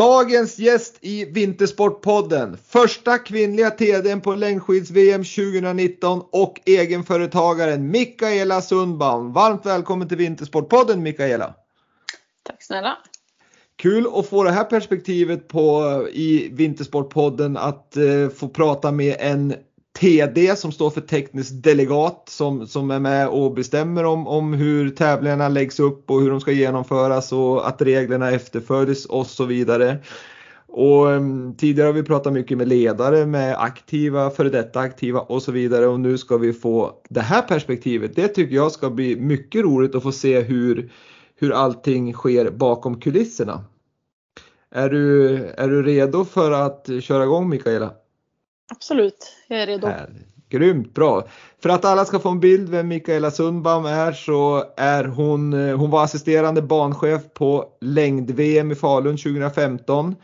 Dagens gäst i Vintersportpodden. Första kvinnliga TDn på längdskids-VM 2019 och egenföretagaren Mikaela Sundbaum. Varmt välkommen till Vintersportpodden Mikaela. Tack snälla. Kul att få det här perspektivet på i Vintersportpodden att eh, få prata med en TD som står för teknisk delegat som, som är med och bestämmer om, om hur tävlingarna läggs upp och hur de ska genomföras och att reglerna efterföljs och så vidare. Och ehm, tidigare har vi pratat mycket med ledare, med aktiva, före detta aktiva och så vidare och nu ska vi få det här perspektivet. Det tycker jag ska bli mycket roligt att få se hur, hur allting sker bakom kulisserna. Är du, är du redo för att köra igång Mikaela? Absolut, jag är redo. Här. Grymt bra! För att alla ska få en bild vem Mikaela Sundbaum är så är hon, eh, hon var assisterande banchef på längd-VM i Falun 2015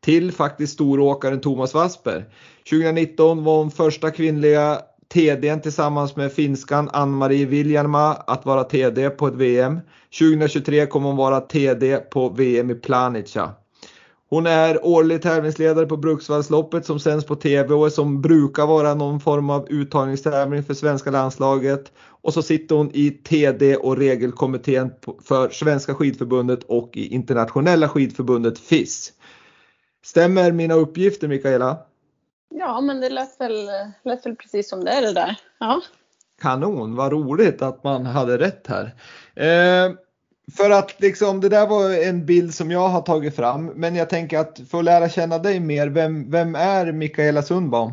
till faktiskt storåkaren Thomas Wasper. 2019 var hon första kvinnliga TDn tillsammans med finskan Ann-Marie Viljanma att vara TD på ett VM. 2023 kommer hon vara TD på VM i Planica. Hon är årlig tävlingsledare på Bruksvallsloppet som sänds på TV och som brukar vara någon form av uttagningstävling för svenska landslaget. Och så sitter hon i TD och regelkommittén för Svenska skidförbundet och i internationella skidförbundet FIS. Stämmer mina uppgifter Mikaela? Ja, men det lät väl, lät väl precis som det är det där. Ja. Kanon, vad roligt att man hade rätt här. Eh, för att liksom det där var en bild som jag har tagit fram. Men jag tänker att för att lära känna dig mer, vem, vem är Mikaela Sundbaum?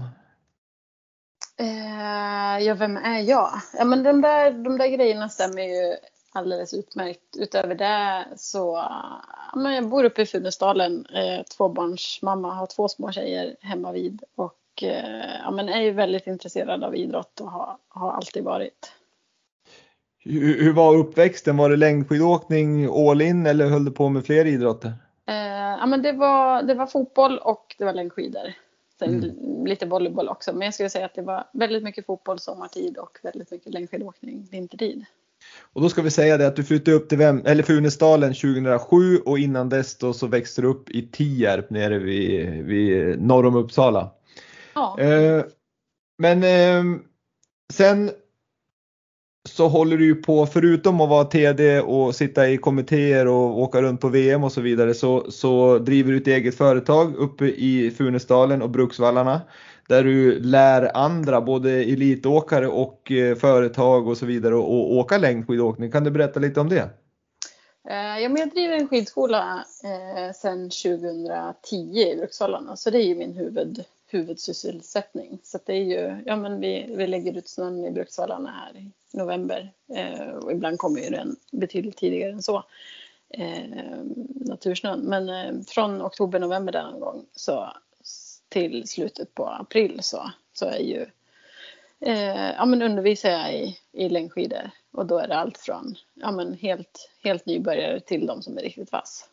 Eh, ja, vem är jag? Ja, men de där, de där grejerna stämmer ju alldeles utmärkt. Utöver det så, ja, men jag bor uppe i Funäsdalen, eh, tvåbarnsmamma, har två små tjejer hemma vid och eh, ja, men är ju väldigt intresserad av idrott och har, har alltid varit. Hur, hur var uppväxten? Var det längdskidåkning all in eller höll du på med fler idrotter? Eh, ja, men det, var, det var fotboll och det var längdskidor. Sen mm. lite volleyboll också. Men jag skulle säga att det var väldigt mycket fotboll sommartid och väldigt mycket längdskidåkning vintertid. Och då ska vi säga det att du flyttade upp till Vem eller Funäsdalen 2007 och innan dess då så växte du upp i Tierp nere vid, vid norr om Uppsala. Ja. Eh, men eh, sen så håller du ju på, förutom att vara TD och sitta i kommittéer och åka runt på VM och så vidare, så, så driver du ett eget företag uppe i Funäsdalen och Bruksvallarna. Där du lär andra, både elitåkare och eh, företag och så vidare, att åka längdskidåkning. Kan du berätta lite om det? Eh, ja, men jag driver en skidskola eh, sedan 2010 i Bruksvallarna, så det är ju min huvud, huvudsysselsättning. Så det är ju, ja men vi, vi lägger ut snön i Bruksvallarna här i november eh, och ibland kommer ju den betydligt tidigare än så. Eh, natursnön. Men eh, från oktober, november där någon gång så till slutet på april så, så är ju eh, ja men undervisar jag i, i längdskidor och då är det allt från ja men helt, helt nybörjare till de som är riktigt vass.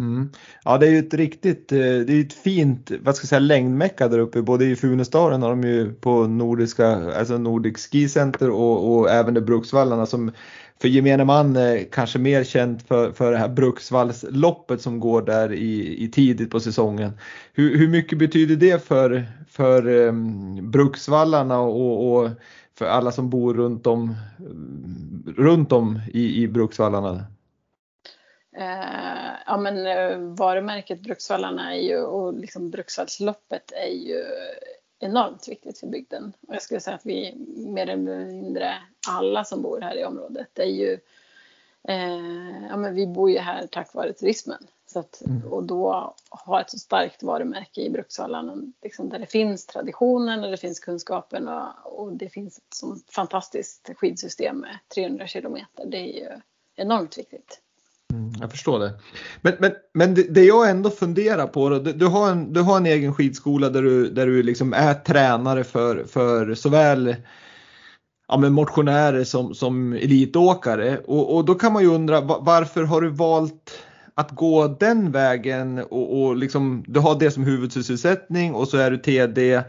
Mm. Ja det är ju ett riktigt, eh, det är ett fint, vad ska jag säga, längdmecka där uppe. Både i Funäsdalen har de ju på nordiska, alltså Nordic Ski Center och, och även i Bruksvallarna som för gemene man eh, kanske mer känt för, för det här Bruksvallsloppet som går där i, i tidigt på säsongen. Hur, hur mycket betyder det för, för um, Bruksvallarna och, och, för alla som bor runt om, runt om i, i Bruksvallarna? Eh, ja men eh, varumärket Bruksvallarna är ju, och liksom Bruksvallsloppet är ju enormt viktigt för bygden. Och jag skulle säga att vi mer eller mindre alla som bor här i området är ju eh, ja men vi bor ju här tack vare turismen. Så att, mm. Och då ha ett så starkt varumärke i Bruksvallarna liksom där det finns traditionen och det finns kunskapen och, och det finns ett så fantastiskt skidsystem med 300 kilometer. Det är ju enormt viktigt. Mm, jag förstår det. Men, men, men det, det jag ändå funderar på, då, du, har en, du har en egen skidskola där du, där du liksom är tränare för, för såväl ja, men motionärer som, som elitåkare. Och, och då kan man ju undra varför har du valt att gå den vägen och, och liksom, du har det som huvudsysselsättning och så är du TD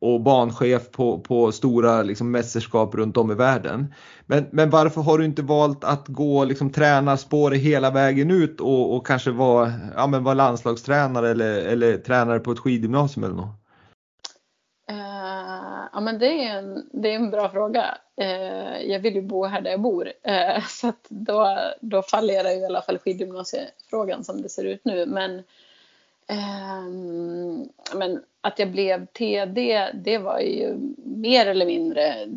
och banchef på, på stora liksom, mästerskap runt om i världen. Men, men varför har du inte valt att gå liksom, tränarspåret hela vägen ut och, och kanske vara, ja, men landslagstränare eller, eller tränare på ett skidgymnasium eller något? Uh, ja men det är, en, det är en bra fråga. Uh, jag vill ju bo här där jag bor. Uh, så att då, då faller jag i alla fall skidgymnasiefrågan som det ser ut nu. Men Ehm, men att jag blev TD, det var ju mer eller mindre,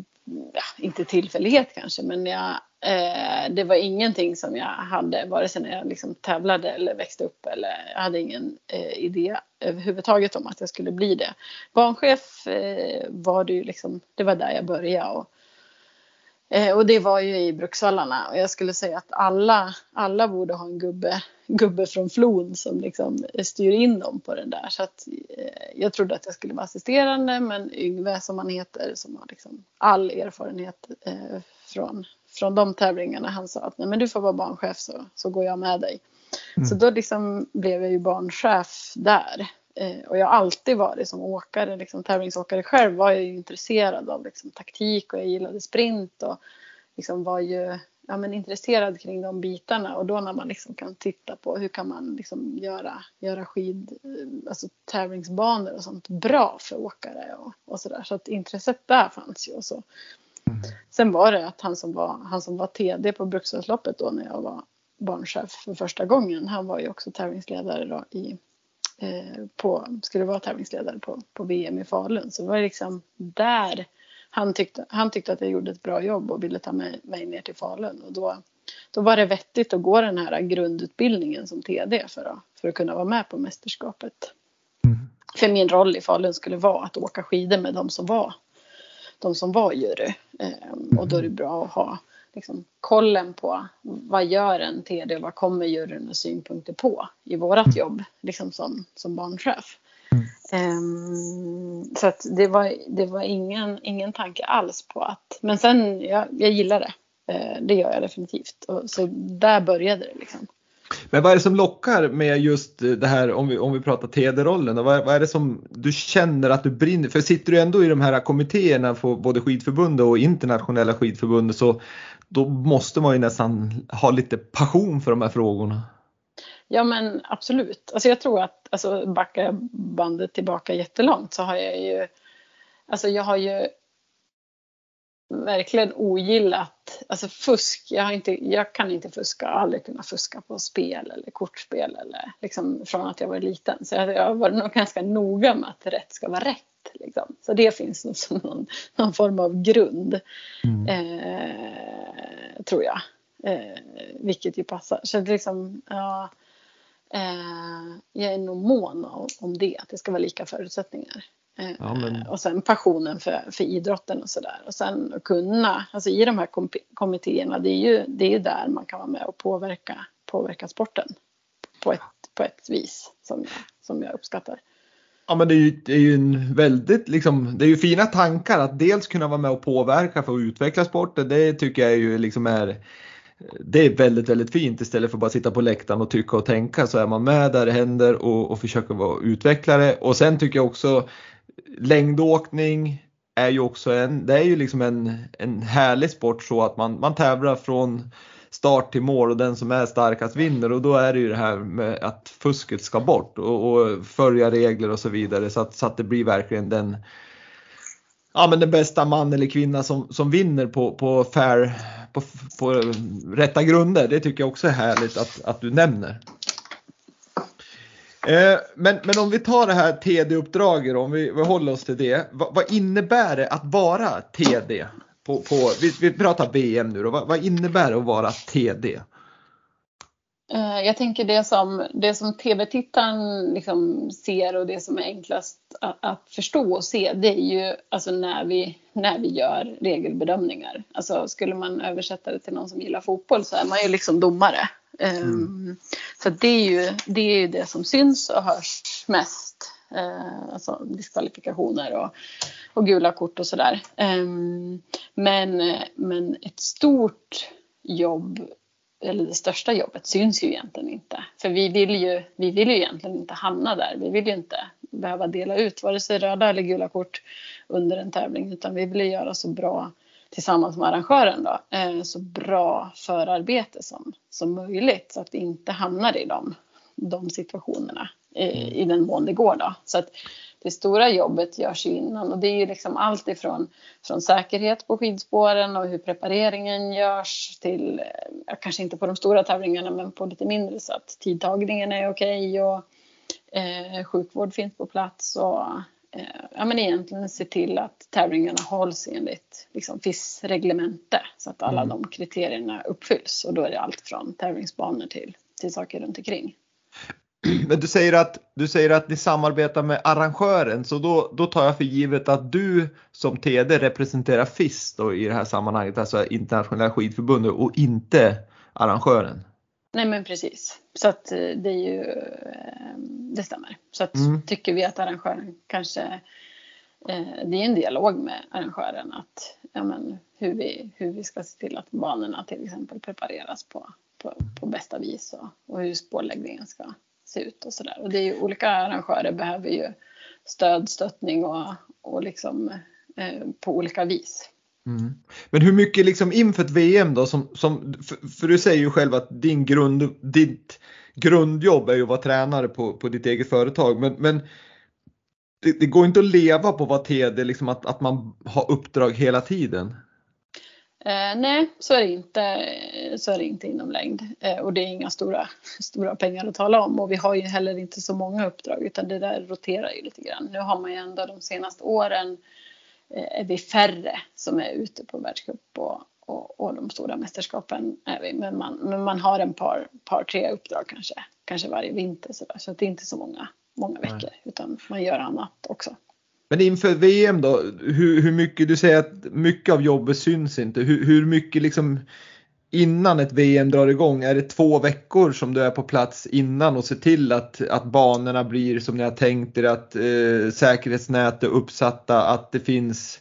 ja, inte tillfällighet kanske, men jag, eh, det var ingenting som jag hade, vare sig när jag liksom tävlade eller växte upp, eller jag hade ingen eh, idé överhuvudtaget om att jag skulle bli det. Barnchef eh, var det ju liksom, det var där jag började. Och, och det var ju i Bruksvallarna och jag skulle säga att alla, alla borde ha en gubbe, gubbe från Flon som liksom styr in dem på den där. Så att, eh, jag trodde att jag skulle vara assisterande men Yngve som han heter som har liksom all erfarenhet eh, från, från de tävlingarna han sa att Nej, men du får vara barnchef så, så går jag med dig. Mm. Så då liksom blev jag ju barnchef där. Eh, och jag har alltid varit som åkare, liksom, tävlingsåkare själv var jag ju intresserad av liksom, taktik och jag gillade sprint och liksom, var ju ja, men, intresserad kring de bitarna och då när man liksom kan titta på hur kan man liksom göra, göra skid, eh, alltså tävlingsbanor och sånt bra för åkare och, och sådär. Så att intresset där fanns ju och så. Mm. Sen var det att han som var, han som var TD på Brukshällsloppet då när jag var barnchef för första gången, han var ju också tävlingsledare då i på, skulle vara tävlingsledare på, på VM i Falun. Så det var liksom där han tyckte, han tyckte att jag gjorde ett bra jobb och ville ta mig, mig ner till Falun. Och då, då var det vettigt att gå den här grundutbildningen som TD för att, för att kunna vara med på mästerskapet. Mm. För min roll i Falun skulle vara att åka skidor med de som var, de som var jury. Ehm, och då är det bra att ha liksom, kollen på vad gör en TD och vad kommer juryn och synpunkter på i vårat mm. jobb liksom som, som barnchef. Um, så att det var, det var ingen, ingen tanke alls på att, men sen jag, jag gillar det. Uh, det gör jag definitivt. Och, så där började det liksom. Men vad är det som lockar med just det här om vi, om vi pratar TD-rollen? Vad, vad är det som du känner att du brinner för? Sitter du ändå i de här kommittéerna för både skidförbundet och internationella skidförbundet så då måste man ju nästan ha lite passion för de här frågorna. Ja men absolut. Alltså jag tror att, alltså backar bandet tillbaka jättelångt så har jag ju, alltså jag har ju verkligen ogillat, alltså fusk, jag, har inte, jag kan inte fuska, har aldrig kunnat fuska på spel eller kortspel eller liksom från att jag var liten. Så jag, jag har varit nog ganska noga med att rätt ska vara rätt. Liksom. Så det finns nog som någon, någon form av grund, mm. eh, tror jag. Eh, vilket ju passar. Så det liksom, ja, eh, jag är nog mån om det, att det ska vara lika förutsättningar. Eh, ja, men... Och sen passionen för, för idrotten och sådär. Och sen att kunna, alltså i de här kom kommittéerna, det är, ju, det är ju där man kan vara med och påverka, påverka sporten på ett, på ett vis som som jag uppskattar. Ja men det är ju, det är ju en väldigt liksom, det är ju fina tankar att dels kunna vara med och påverka för att utveckla sporten. Det tycker jag ju liksom är det är väldigt, väldigt fint istället för att bara sitta på läktaren och tycka och tänka så är man med där det händer och, och försöker vara utvecklare. Och sen tycker jag också längdåkning, är ju också en, det är ju liksom en, en härlig sport så att man, man tävlar från start till mål och den som är starkast vinner och då är det ju det här med att fusket ska bort och, och följa regler och så vidare så att, så att det blir verkligen den ja, men den bästa man eller kvinna som, som vinner på, på, fair, på, på rätta grunder. Det tycker jag också är härligt att, att du nämner. Eh, men, men om vi tar det här TD-uppdraget, om vi, vi håller oss till det. Vad, vad innebär det att vara TD? På, på, vi, vi pratar VM nu då. Vad, vad innebär det att vara TD? Eh, jag tänker det som, det som tv-tittaren liksom ser och det som är enklast att, att, förstå och se det är ju alltså när, vi, när vi gör regelbedömningar. Alltså skulle man översätta det till någon som gillar fotboll så är man ju liksom domare. Mm. Ehm, så det är, ju, det är ju det som syns och hörs mest. Eh, alltså diskvalifikationer och, och gula kort och sådär. Ehm, men, men ett stort jobb eller det största jobbet syns ju egentligen inte. För vi vill ju, vi vill ju egentligen inte hamna där. Vi vill ju inte behöva dela ut vare sig röda eller gula kort under en tävling utan vi vill ju göra så bra tillsammans med arrangören då, eh, så bra förarbete som, som möjligt så att vi inte hamnar i de, de situationerna eh, i den mån det går då. Så att det stora jobbet görs ju innan och det är ju liksom allt ifrån från säkerhet på skidspåren och hur prepareringen görs till, eh, kanske inte på de stora tävlingarna men på lite mindre så att tidtagningen är okej okay och eh, sjukvård finns på plats och ja, men egentligen se till att tävlingarna hålls enligt liksom, FIS-reglemente så att alla mm. de kriterierna uppfylls och då är det allt från tävlingsbanor till, till saker runt omkring. Men du säger att, du säger att ni samarbetar med arrangören så då, då tar jag för givet att du som TD representerar FIS då i det här sammanhanget, alltså internationella skidförbundet och inte arrangören. Nej men precis. Så att eh, det är ju, eh, det stämmer. Så att mm. tycker vi att arrangören kanske, eh, det är en dialog med arrangören att ja, men, hur, vi, hur vi ska se till att banorna till exempel prepareras på, på, på bästa vis och, och hur spårläggningen ska se ut och sådär. Och det är ju olika arrangörer behöver ju stöd, stöttning och, och liksom eh, på olika vis. Mm. Men hur mycket liksom inför ett VM då som, som för, för, du säger ju själv att din grund, ditt grundjobb är ju att vara tränare på, på ditt eget företag men, men det, det går inte att leva på att vara TD, liksom att, att man har uppdrag hela tiden. Eh, nej, så är, det inte, så är det inte inom längd. Eh, och det är inga stora, stora pengar att tala om. Och vi har ju heller inte så många uppdrag utan det där roterar ju lite grann. Nu har man ju ändå de senaste åren eh, är vi färre som är ute på världscup och, och, och, de stora mästerskapen är vi. Men man, men man har en par, par tre uppdrag kanske, kanske varje vinter så, där. så det är inte så många, många veckor Nej. utan man gör annat också. Men inför VM då, hur, hur mycket, du säger att mycket av jobbet syns inte. Hur, hur mycket liksom innan ett VM drar igång, är det två veckor som du är på plats innan och ser till att, att banorna blir som ni har tänkt er, att eh, säkerhetsnät är uppsatta, att det finns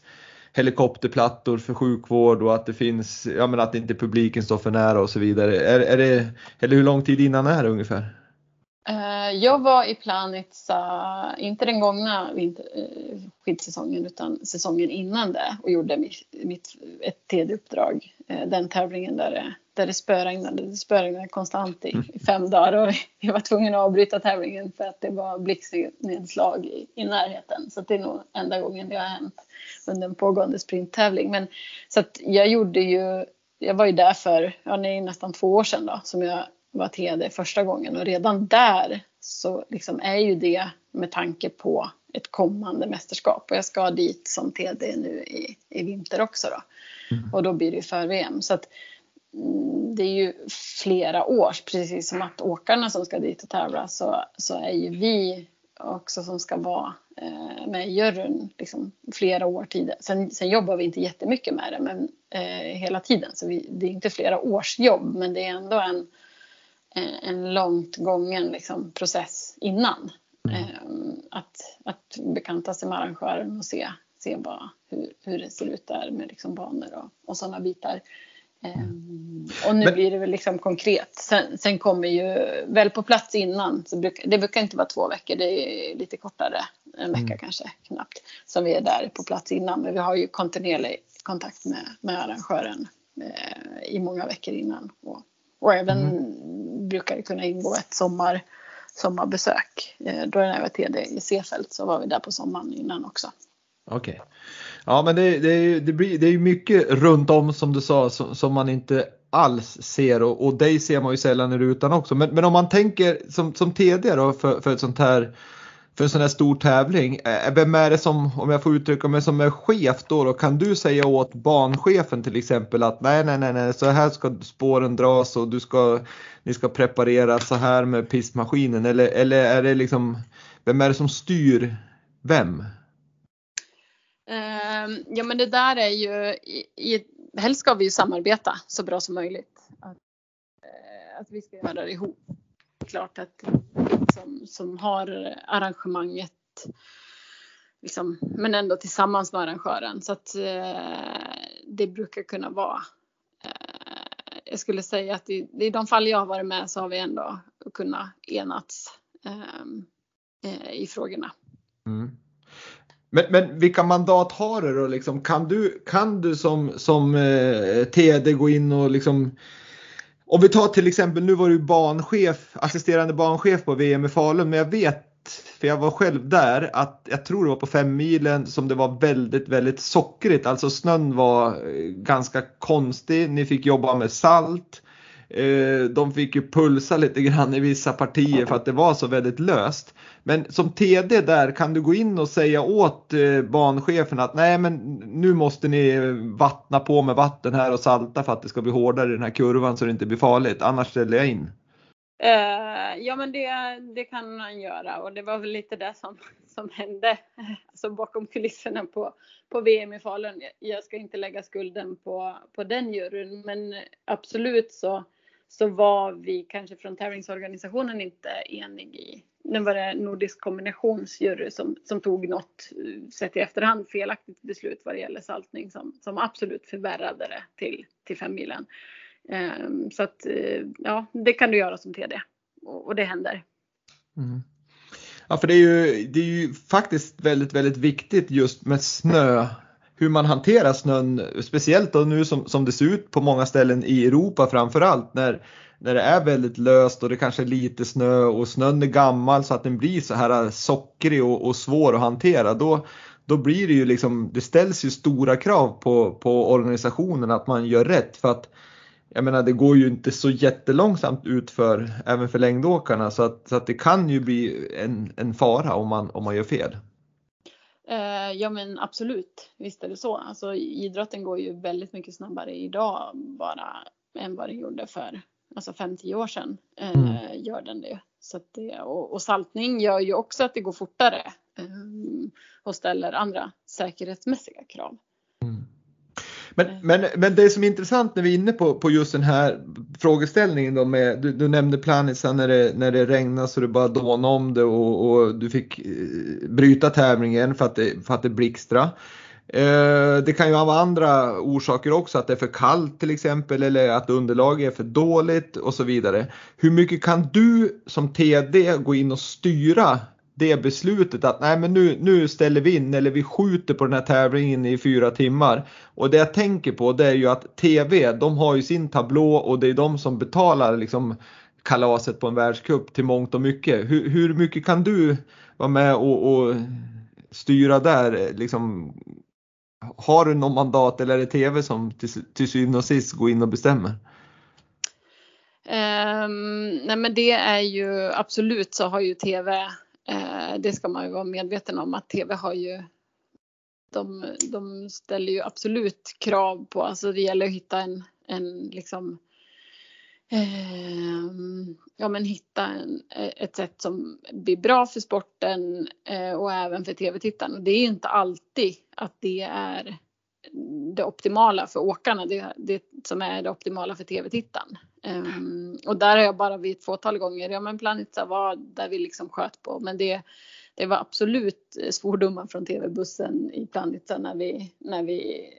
helikopterplattor för sjukvård och att det finns, ja men att inte publiken står för nära och så vidare. Är, är det, eller hur lång tid innan är det ungefär? Eh, jag var i Planitza, inte den gångna eh, skidsäsongen utan säsongen innan det och gjorde mitt, mitt ett TD-uppdrag. Eh, den tävlingen där det, där det spöregnade. Det spöregnade konstant i, i, mm. fem dagar och jag var tvungen att avbryta tävlingen för att det var blixtnedslag i, i närheten. Så det är nog enda gången det har hänt under en pågående sprinttävling. Men, så jag gjorde ju, jag var ju där för ja, nästan två år sedan då, som jag var TD första gången och redan där så liksom är ju det med tanke på ett kommande mästerskap och jag ska dit som TD nu i, i vinter också då. Mm. Och då blir det ju för-VM. Så att mm, det är ju flera års, precis som att åkarna som ska dit och tävla så, så är ju vi också som ska vara eh, med i juryn liksom, flera år tidigare. Sen, sen jobbar vi inte jättemycket med det men, eh, hela tiden så vi, det är inte flera års jobb men det är ändå en en långt gången liksom, process innan. Mm. Ehm, att, att bekanta sig med arrangören och se, se vad, hur, hur det ser ut där med liksom banor och, och sådana bitar. Um, och nu Men... blir det väl liksom konkret. Sen, sen, kommer ju väl på plats innan, så bruk, det brukar inte vara två veckor, det är lite kortare en vecka mm. kanske knappt, som vi är där på plats innan. Men vi har ju kontinuerlig kontakt med, med arrangören eh, i många veckor innan. Och, och även mm brukar det kunna ingå ett sommar, sommarbesök. Eh, då när jag var TD i Seefeld så var vi där på sommaren innan också. Okej. Okay. Ja men det, det, det, blir, det är mycket runt om som du sa som, som man inte alls ser och, och dig ser man ju sällan i rutan också. Men, men om man tänker som, som TD då för, för ett sånt här för en sån här stor tävling. Eh, vem är det som, om jag får uttrycka mig som är chef då, då kan du säga åt banchefen till exempel att nej, nej, nej, nej, så här ska spåren dras och du ska, ni ska preparera så här med pistmaskinen eller, eller är det liksom, vem är det som styr vem? Eh, ja men det där är ju, i, helst ska vi ju samarbeta så bra som möjligt. Att, eh, att vi ska göra det ihop. Klart att som, som har arrangemanget liksom, men ändå tillsammans med arrangören. Så att eh, det brukar kunna vara eh, jag skulle säga att i, i de fall jag har varit med så har vi ändå kunnat enats eh, eh i frågorna. Mm. Men, men vilka mandat har du då? Liksom, kan, du, kan du som, som eh, TD gå in och liksom om vi tar till exempel, nu var du banchef, assisterande banchef på VM i Falun, men jag vet, för jag var själv där, att jag tror det var på fem milen som det var väldigt, väldigt sockrigt. Alltså snön var eh, ganska konstig, ni fick jobba med salt. Eh, de fick ju pulsa lite grann i vissa partier för att det var så väldigt löst. Men som TD där kan du gå in och säga åt eh, banchefen att nej men nu måste ni vattna på med vatten här och salta för att det ska bli hårdare i den här kurvan så det inte blir farligt. Annars ställer jag in. Uh, ja men det, det kan han göra och det var väl lite det som, som hände alltså bakom kulisserna på, på VM i Falun. Jag ska inte lägga skulden på, på den juryn men absolut så så var vi kanske från tävlingsorganisationen inte enig i. Nu var det Nordisk kombinationsjury som, som tog något, eh, sett i efterhand, felaktigt beslut vad det gäller saltning som, som absolut förvärrade det till, till femmilen. Um, ehm, så att uh, ja, det kan du göra som TD och, och det händer. Mm. Ja, för det är, ju, det är ju faktiskt väldigt, väldigt viktigt just med snö hur man hanterar snön, speciellt då nu som, som det ser ut på många ställen i Europa framförallt när, när det är väldigt löst och det kanske är lite snö och snön är gammal så att den blir så här sockrig och, och svår att hantera. Då, då blir det ju liksom, det ställs ju stora krav på, på organisationen att man gör rätt för att jag menar det går ju inte så jättelångsamt ut för även för längdåkarna så att, så att det kan ju bli en, en fara om man, om man gör fel. Eh, ja men absolut, visst är det så. Alltså, idrotten går ju väldigt mycket snabbare idag bara än vad den gjorde för alltså 5-10 år sedan. Eh, mm. Gör den det. Så det och, och, saltning gör ju också att det går fortare eh, och ställer andra säkerhetsmässiga krav. Mm. Men, men, men det som är intressant när vi är inne på, på just den här frågeställningen då med, du, du nämnde Planica, när det, när det regnade så det bara dånade om det och, och, du fick eh, bryta tävlingen för att det, för att det blixtra. Eh, det kan ju vara andra orsaker också, att det är för kallt till exempel eller att underlaget är för dåligt och så vidare. Hur mycket kan du som TD gå in och styra det beslutet att nej men nu, nu ställer vi in eller vi skjuter på den här tävlingen i fyra timmar. Och det jag tänker på det är ju att TV, de har ju sin tablå och det är de som betalar liksom kalaset på en världscup till mångt och mycket. Hur, hur mycket kan du vara med och, och styra där? Liksom, har du något mandat eller är det TV som till, till syvende och sist går in och bestämmer? Um, nej men det är ju absolut så har ju TV Eh, det ska man ju vara medveten om att tv har ju de, de ställer ju absolut krav på, alltså det gäller att hitta en, en liksom eh, ja men hitta en, ett sätt som blir bra för sporten eh, och även för tv-tittaren. Och det är ju inte alltid att det är det optimala för åkarna, det, det som är det optimala för tv-tittaren. Um, och där har jag bara vid ett fåtal gånger, ja men Planitza var där vi liksom sköt på, men det, det var absolut svordomar från tv-bussen i Planitza när vi, när vi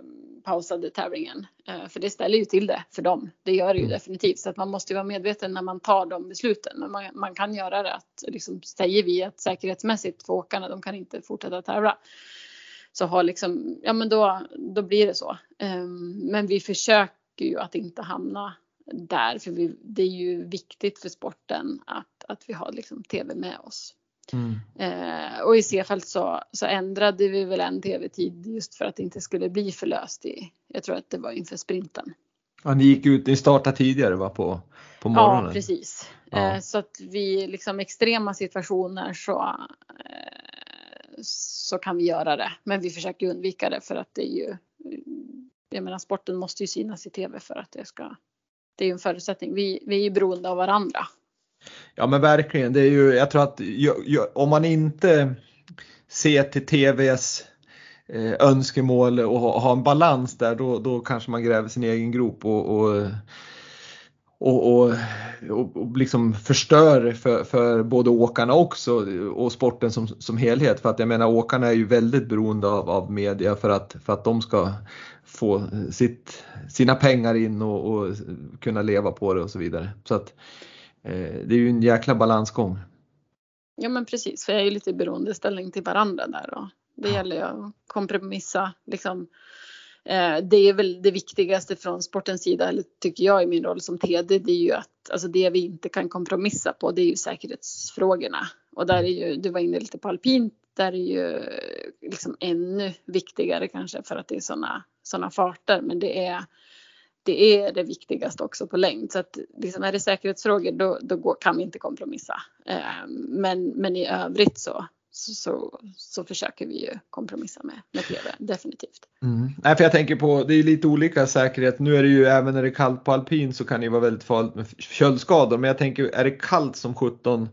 um, pausade tävlingen. Eh, för det ställer ju till det för dem. Det gör det ju Mm. definitivt. Så att man måste ju vara medveten när man tar de besluten. Men man, man kan göra det att liksom, säger vi att säkerhetsmässigt för åkarna, de kan inte fortsätta tävla. Så har liksom, ja men då, då blir det så. Ehm, Men vi försöker ju att inte hamna där. För vi, det är ju viktigt för sporten att, att vi har liksom tv med oss. Mm. Eh, och i Seefeld så, så ändrade vi väl en tv-tid just för att det inte skulle bli för löst i, jag tror att det var inför sprinten. Ja, ni gick ut, ni startade tidigare va på, på morgonen? Ja, precis. Ja. Eh, så att vi liksom extrema situationer så, eh, så kan vi göra det. Men vi försöker undvika det för att det är ju, jag menar sporten måste ju synas i tv för att det ska, det är ju en förutsättning. Vi, vi är ju beroende av varandra. Ja men verkligen, det är ju, jag tror att om man inte ser till TVs eh, önskemål och ha, ha en balans där då, då kanske man gräver sin egen grop och, och, och, och, och, och liksom förstör för, för både åkarna också och sporten som, som helhet. För att jag menar åkarna är ju väldigt beroende av, av media för att, för att de ska få sitt, sina pengar in och, och kunna leva på det och så vidare. Så att eh, det är ju en jäkla balansgång. Ja men precis, för jag är ju lite i beroendeställning till varandra där och det Ja. gäller ju att kompromissa liksom. Eh, det är väl det viktigaste från sportens sida, eller tycker jag i min roll som TD, det är ju att alltså det vi inte kan kompromissa på, det är ju säkerhetsfrågorna. Och där är ju, du var inne lite på alpint, där är ju liksom ännu viktigare kanske för att det är sådana sådana farter, men det är det är det viktigaste också på längd. Så att liksom är det säkerhetsfrågor då, då går, kan vi inte kompromissa. Eh, men, men i övrigt så, så, så, så försöker vi ju kompromissa med, med TV, definitivt. Mm. Nej, för jag tänker på, det är ju lite olika säkerhet. Nu är det ju även när det är kallt på alpin så kan det ju vara väldigt farligt med köldskador. Men jag tänker, är det kallt som 17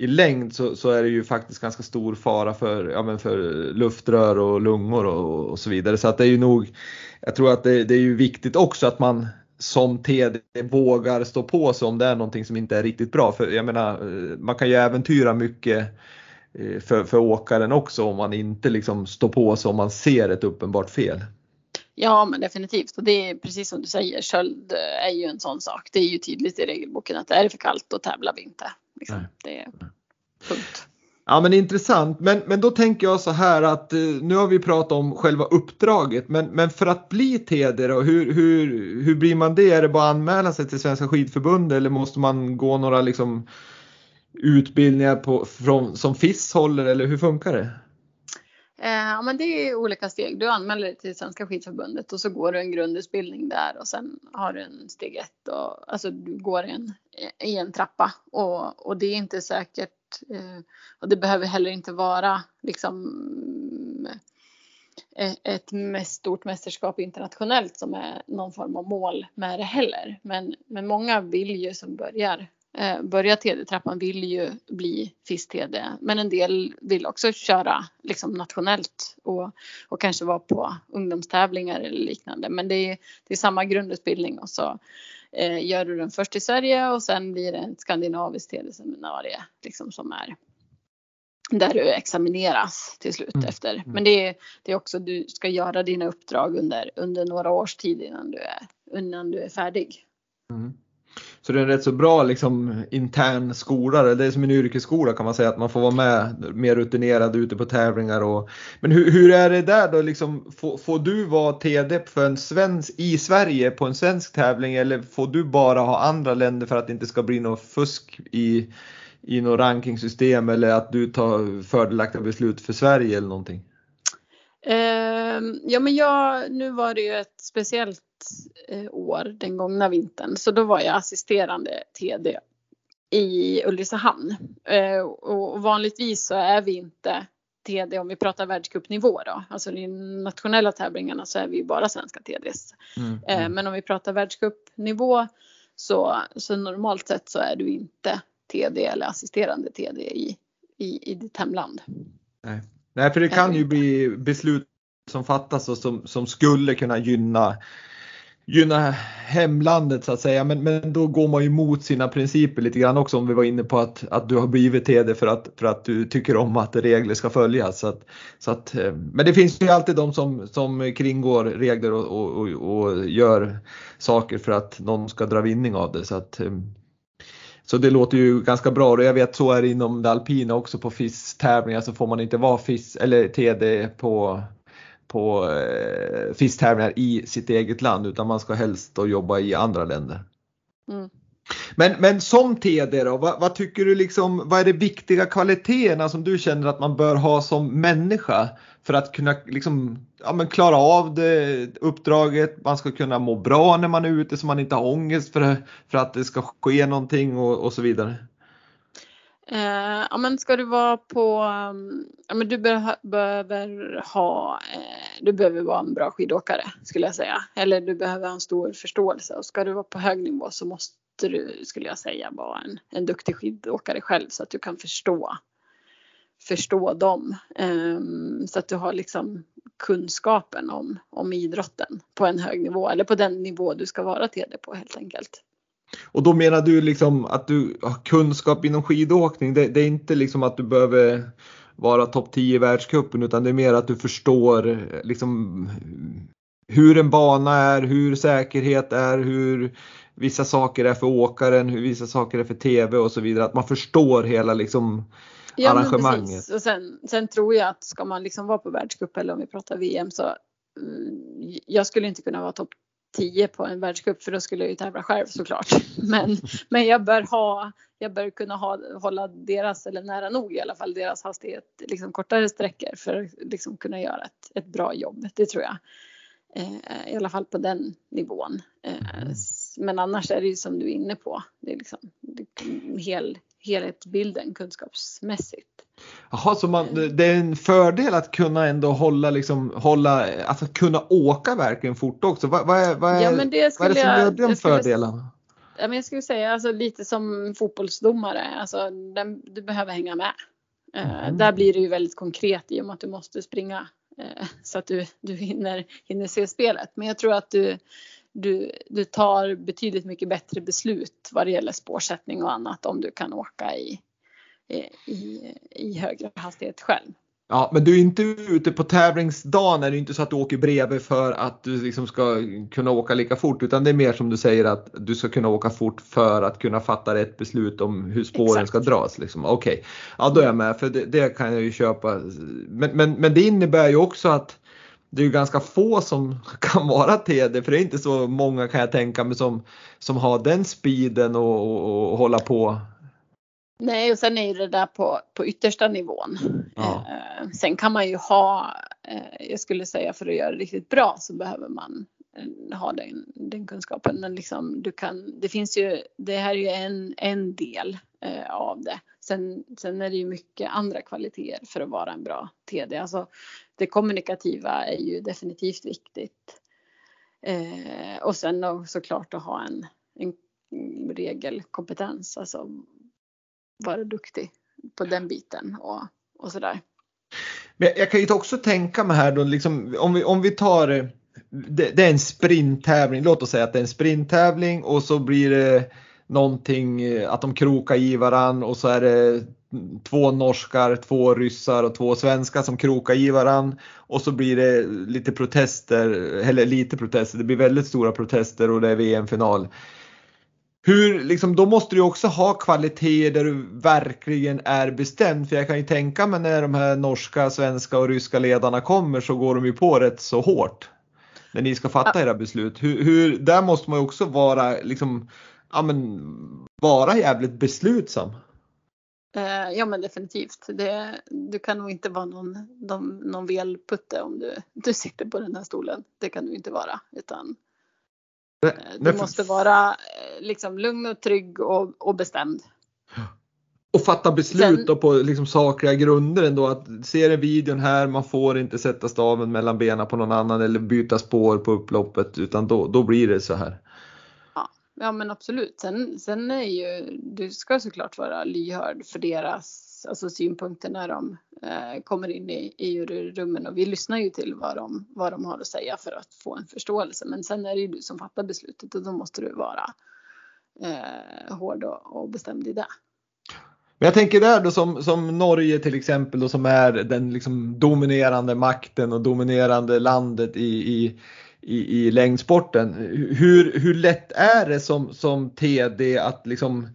i längd så, så är det ju faktiskt ganska stor fara för, ja, men för luftrör och lungor och, och så vidare. Så att det är ju nog, jag tror att det, det är ju viktigt också att man som TD vågar stå på sig om det är någonting som inte är riktigt bra. För jag menar, eh, man kan ju äventyra mycket eh, för, för åkaren också om man inte liksom står på sig om man ser ett uppenbart fel. Ja, men definitivt. Och det är precis som du säger, köld är ju en sån sak. Det är ju tydligt i regelboken att är det för kallt då tävlar vi inte. Liksom. Det är punkt. Ja men intressant, men, men då tänker jag så här att eh, nu har vi pratat om själva uppdraget men, men för att bli TD då, hur, hur, hur blir man det? Är det bara att anmäla sig till Svenska skidförbundet eller måste man gå några liksom utbildningar på, från, som FIS håller eller hur funkar det? Eh, Ja, men det är olika steg. Du anmäler dig till Svenska skidförbundet och så går du en grundutbildning där och sen har du en steg ett och alltså du går en, i en trappa och, och det är inte säkert eh, och det behöver heller inte vara liksom eh, ett stort mästerskap internationellt som är någon form av mål med det heller. Men, men många vill ju som börjar eh, börjar TD-trappan vill ju bli FIS-TD. Men en del vill också köra liksom nationellt och, och kanske vara på ungdomstävlingar eller liknande. Men det är, det är samma grundutbildning och så eh, gör du den först i Sverige och sen blir det ett skandinaviskt TD-seminarie liksom som är där du examineras till slut Mm. efter. Men det är, det är också du ska göra dina uppdrag under, under några års tid innan du är, innan du är färdig. Mm. Så det är en rätt så bra liksom, intern skola, det är som en yrkesskola kan man säga att man får vara med mer rutinerad ute på tävlingar. Och, men hur, hur är det där då liksom, får, får du vara TD för en svensk, i Sverige på en svensk tävling eller får du bara ha andra länder för att det inte ska bli något fusk i, i något rankingsystem eller att du tar fördelaktiga beslut för Sverige eller någonting? Ehm, ja men jag, nu var det ju ett speciellt år den gångna vintern så då var jag assisterande TD i Ulricehamn. Eh, och vanligtvis så är vi inte TD om vi pratar världscupnivå då. Alltså i de nationella tävlingarna så är vi bara svenska TDs. Mm. Eh, men om vi pratar världscupnivå så, så normalt sett så är du inte TD eller assisterande TD i, i, i ditt hemland. Nej. Nej, för det kan ju bli beslut som fattas och som, som skulle kunna gynna gynna hemlandet så att säga. Men, men då går man ju mot sina principer lite grann också om vi var inne på att, att du har blivit TD för att, för att du tycker om att regler ska följas. Så att, så att, eh, men det finns ju alltid de som, som kringgår regler och, och, och gör saker för att någon ska dra vinning av det. Så att, eh, så det låter ju ganska bra och jag vet så är det inom det alpina också på FIS-tävlingar så får man inte vara FIS eller TD på på eh, FIS-tävlingar i sitt eget land utan man ska helst då jobba i andra länder. Mm. Men, men som TD då, vad, vad, tycker du liksom, vad är de viktiga kvaliteterna som du känner att man bör ha som människa för att kunna liksom, ja, men klara av det uppdraget, man ska kunna må bra när man är ute så man inte har ångest för, för att det ska ske någonting och, och så vidare? Eh, ja, men ska du vara på, mm, ja, men du be behöver ha, eh, du behöver vara en bra skidåkare skulle jag säga. Eller du behöver ha en stor förståelse och ska du vara på hög nivå så måste du, skulle jag säga, vara en, en duktig skidåkare själv så att du kan förstå, förstå dem. Eh, så att du har liksom kunskapen om, om idrotten på en hög nivå eller på den nivå du ska vara TD på helt enkelt. Och då menar du liksom att du har kunskap inom skidåkning. Det, det är inte liksom att du behöver vara topp 10 i världscupen utan det är mer att du förstår liksom hur en bana är, hur säkerhet är, hur vissa saker är för åkaren, hur vissa saker är för TV och så vidare. Att man förstår hela liksom ja, arrangemanget. Och sen, sen, tror jag att ska man liksom vara på världscup eller om vi pratar VM så mm, jag skulle inte kunna vara topp 10 på en världscup för då skulle jag ju tävla själv såklart. Men, men jag bör ha, jag bör kunna ha, hålla deras, eller nära nog i alla fall, deras hastighet liksom kortare sträckor för att liksom kunna göra ett, ett bra jobb. Det tror jag. Eh, I alla fall på den nivån. Eh. Mm men annars är det ju som du är inne på. Det är liksom det, hel, helhetsbilden kunskapsmässigt. Jaha, så man, det är en fördel att kunna ändå hålla, liksom, hålla, alltså kunna åka verkligen fort också. Vad, vad är, vad är, ja, men det, vad är det som gör den fördelen? Ja, men jag skulle säga alltså, lite som fotbollsdomare, alltså, den, du behöver hänga med. Eh, mm. där blir det ju väldigt konkret i och med att du måste springa uh, så att du, du hinner, hinner se spelet. Men jag tror att du, du, du tar betydligt mycket bättre beslut vad det gäller spårsättning och annat om du kan åka i, i, i högre hastighet själv. Ja, men du är inte ute på tävlingsdagen är det inte så att du åker bredvid för att du liksom ska kunna åka lika fort utan det är mer som du säger att du ska kunna åka fort för att kunna fatta rätt beslut om hur spåren Exakt. ska dras. Liksom. Okej, okay. ja då är jag med för det, det, kan jag ju köpa. Men, men, men det innebär ju också att det är ju ganska få som kan vara TD för det är inte så många kan jag tänka mig som, som har den speeden och, och, och hålla på. Nej och sen är det där på, på yttersta nivån. Ja. Eh, sen kan man ju ha, eh, jag skulle säga för att göra det riktigt bra så behöver man eh, ha den, den kunskapen. Men liksom, du kan, det finns ju, det här är ju en, en del eh, av det. Sen, sen är det ju mycket andra kvaliteter för att vara en bra TD. Alltså, det kommunikativa är ju definitivt viktigt. Eh, och sen då, såklart att ha en, en regelkompetens, alltså vara duktig på den biten och, och sådär. Men jag kan ju också tänka mig här då, liksom, om, vi, om vi tar eh, det, det är en sprinttävling, låt oss säga att det är en sprinttävling och så blir det någonting att de krokar i varann och så är det två norskar, två ryssar och två svenskar som krokar i varann och så blir det lite protester, eller lite protester, det blir väldigt stora protester och det är VM-final. Hur, liksom, då måste du också ha kvaliteter där du verkligen är bestämd. För jag kan ju tänka mig när de här norska, svenska och ryska ledarna kommer så går de ju på rätt så hårt. När ni ska fatta era beslut. Hur, hur, där måste man ju också vara, liksom, ja, men, vara jävligt beslutsam. Eh, ja men definitivt. Det, du kan nog inte vara någon, någon, någon velputte om du, du sitter på den här stolen. Det kan du inte vara. Utan eh, du måste vara eh, liksom lugn och trygg och, och bestämd. Och fatta beslut Sen, på liksom sakliga grunder ändå. Att ser en videon här, man får inte sätta staven mellan benen på någon annan eller byta spår på upploppet utan då, då blir det så här. Ja men absolut. Sen, sen är ju, du ska såklart vara lyhörd för deras alltså synpunkter när de eh, kommer in i, i juryrummen och vi lyssnar ju till vad de, vad de har att säga för att få en förståelse. Men sen är det ju du som fattar beslutet och då måste du vara eh, hård och, och bestämd i det. Men jag tänker där då som, som Norge till exempel då som är den liksom dominerande makten och dominerande landet i, i, i, i längdsporten. Hur, hur lätt är det som, som TD att liksom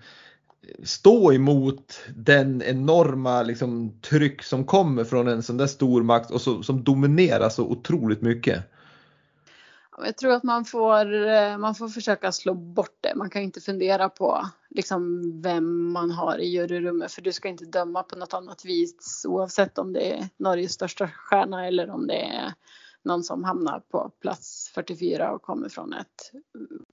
stå emot den enorma liksom, tryck som kommer från en sån där stor makt och så, som dominerar så otroligt mycket? Jag tror att man får, eh, man får försöka slå bort det. Man kan inte fundera på liksom vem man har i juryrummet för du ska inte döma på något annat vis oavsett om det är Norges största stjärna eller om det är någon som hamnar på plats 44 och kommer från ett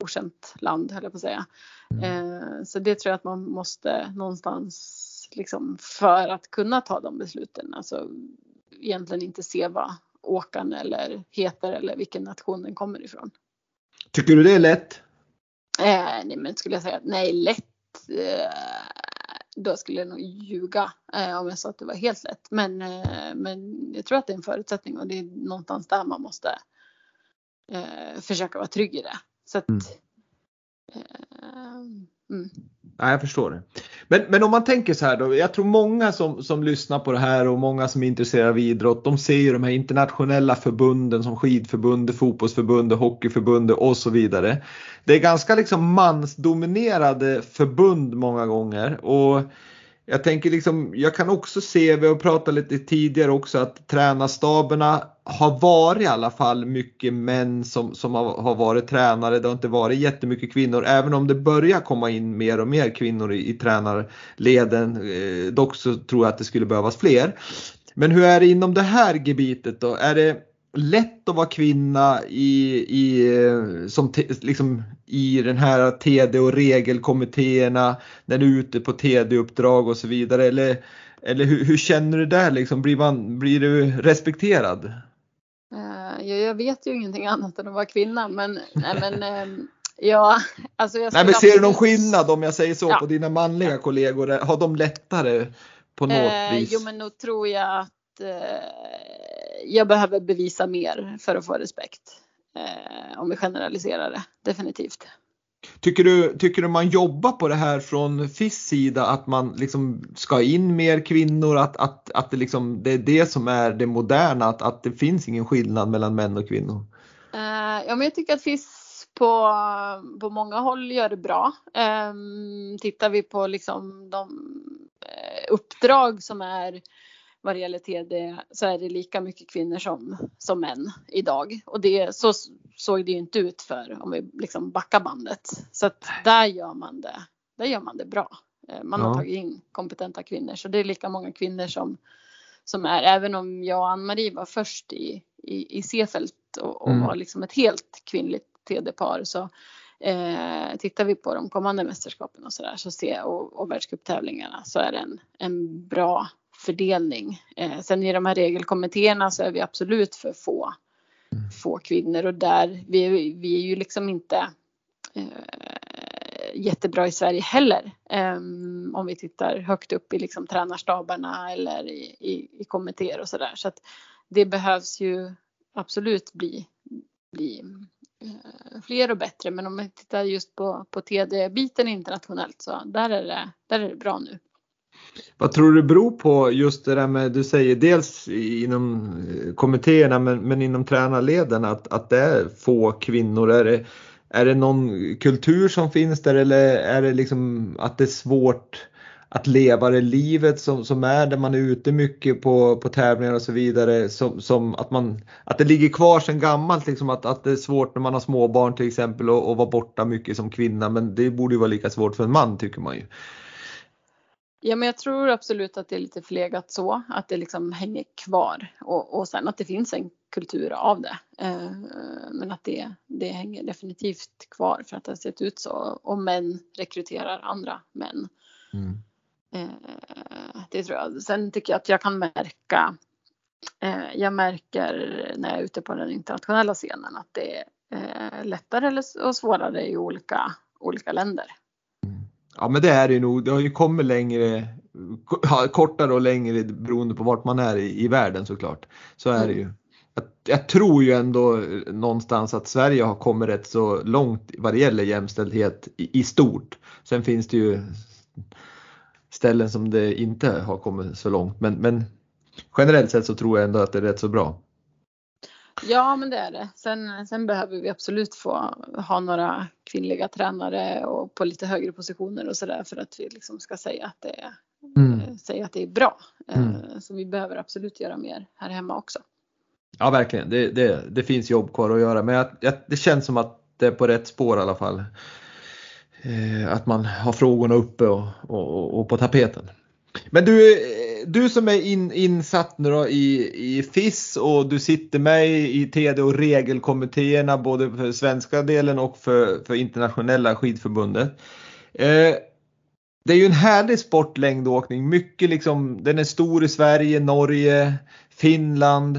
okänt land höll jag på att säga. Mm. Eh, så det tror jag att man måste någonstans liksom för att kunna ta de besluten, alltså egentligen inte se vad åkaren eller heter eller vilken nation den kommer ifrån. Tycker du det är lätt? Eh, nej men skulle jag säga nej lätt eh, då skulle jag nog ljuga eh, om jag sa att det var helt lätt. Men, eh, men jag tror att det är en förutsättning och det är någonstans där man måste eh, försöka vara trygg i det. Så att, mm. Mm. Ja, jag förstår det. Men, men om man tänker så här då. Jag tror många som, som lyssnar på det här och många som är intresserade av idrott. De ser ju de här internationella förbunden som skidförbundet, fotbollsförbundet, hockeyförbundet och så vidare. Det är ganska liksom mansdominerade förbund många gånger. Och jag tänker liksom, jag kan också se, vi har pratat lite tidigare också, att tränarstaberna har varit i alla fall mycket män som, som har, har varit tränare. Det har inte varit jättemycket kvinnor, även om det börjar komma in mer och mer kvinnor i, i tränarleden. Eh, dock så tror jag att det skulle behövas fler. Men hur är det inom det här gebitet då? Är det lätt att vara kvinna i, i, som liksom, i den här TD och regelkommittéerna när du är ute på TD-uppdrag och så vidare? Eller, eller hur, hur, känner du där liksom? Blir, man, blir du respekterad? Uh, jag vet ju ingenting annat än att vara kvinna men, nej, men uh, ja, alltså jag nej, men Ser du någon skillnad om jag säger så ja. på dina manliga ja. kollegor? Har de lättare på något uh, vis? Jo men nog tror jag att jag behöver bevisa mer för att få respekt. Eh, om vi generaliserar det, definitivt. Tycker du, tycker du man jobbar på det här från FIS sida att man liksom ska in mer kvinnor, att, att, att det, liksom, det är det som är det moderna, att, att det finns ingen skillnad mellan män och kvinnor? Uh, ja men jag tycker att FIS på, på många håll gör det bra. Um, tittar vi på liksom de uh, uppdrag som är vad det gäller TD så är det lika mycket kvinnor som, som män idag. Och det, så såg det ju inte ut för om vi liksom backar bandet. Så att där gör man det, där gör man det bra. Eh, man har ja. tagit in kompetenta kvinnor så det är lika många kvinnor som, som är, även om jag och Ann-Marie var först i, i, i C-fält och, och mm. var liksom ett helt kvinnligt TD-par så eh, tittar vi på de kommande mästerskapen och sådär så se, och, och världscuptävlingarna så är det en, en bra fördelning. Eh, sen i de här regelkommittéerna så är vi absolut för få, få kvinnor och där vi, vi är ju liksom inte eh, jättebra i Sverige heller. Eh, om vi tittar högt upp i liksom tränarstabarna eller i, i, i kommittéer och sådär. Så att det behövs ju absolut bli, bli eh, fler och bättre. Men om vi tittar just på, på TD-biten internationellt så där är det, där är det bra nu. Vad tror du beror på just det där med, du säger dels inom eh, kommittéerna men, men inom tränarleden att, att det är få kvinnor. Är det, är det någon kultur som finns där eller är det liksom att det är svårt att leva det livet som, som är där man är ute mycket på, på tävlingar och så vidare. Som, som att, man, att det ligger kvar sedan gammalt liksom att, att det är svårt när man har småbarn till exempel och, och vara borta mycket som kvinna men det borde ju vara lika svårt för en man tycker man ju. Ja, men jag tror absolut att det är lite förlegat så, att det liksom hänger kvar och, och sen att det finns en kultur av det. Eh, men att det, det hänger definitivt kvar för att det har sett ut så och män rekryterar andra män. Mm. Eh, det tror jag. Sen tycker jag att jag kan märka, eh, jag märker när jag är ute på den internationella scenen att det är lättare och svårare i olika, olika länder. Ja men det är det ju nog. Det har ju kommit längre kortare och längre beroende på vart man är i, i världen såklart. Så är det ju. Jag, jag, tror ju ändå någonstans att Sverige har kommit rätt så långt vad det gäller jämställdhet i, i stort. Sen finns det ju ställen som det inte har kommit så långt men, men generellt sett så tror jag ändå att det är rätt så bra. Ja, men det är det. Sen, sen behöver vi absolut få ha några kvinnliga tränare och på lite högre positioner och sådär för att vi liksom ska säga att det är, mm. säga att det är bra. Mm. Eh, så vi behöver absolut göra mer här hemma också. Ja, verkligen. Det, det, det finns jobb kvar att göra, men jag, jag, det känns som att det är på rätt spår i alla fall. Eh, att man har frågorna uppe och, och, och på tapeten. Men du, du som är in, insatt nu då i, i FIS och du sitter med i TD och regelkommittéerna både för svenska delen och för, för internationella skidförbundet. Eh, det är ju en härlig sport längdåkning. Mycket liksom, den är stor i Sverige, Norge, Finland.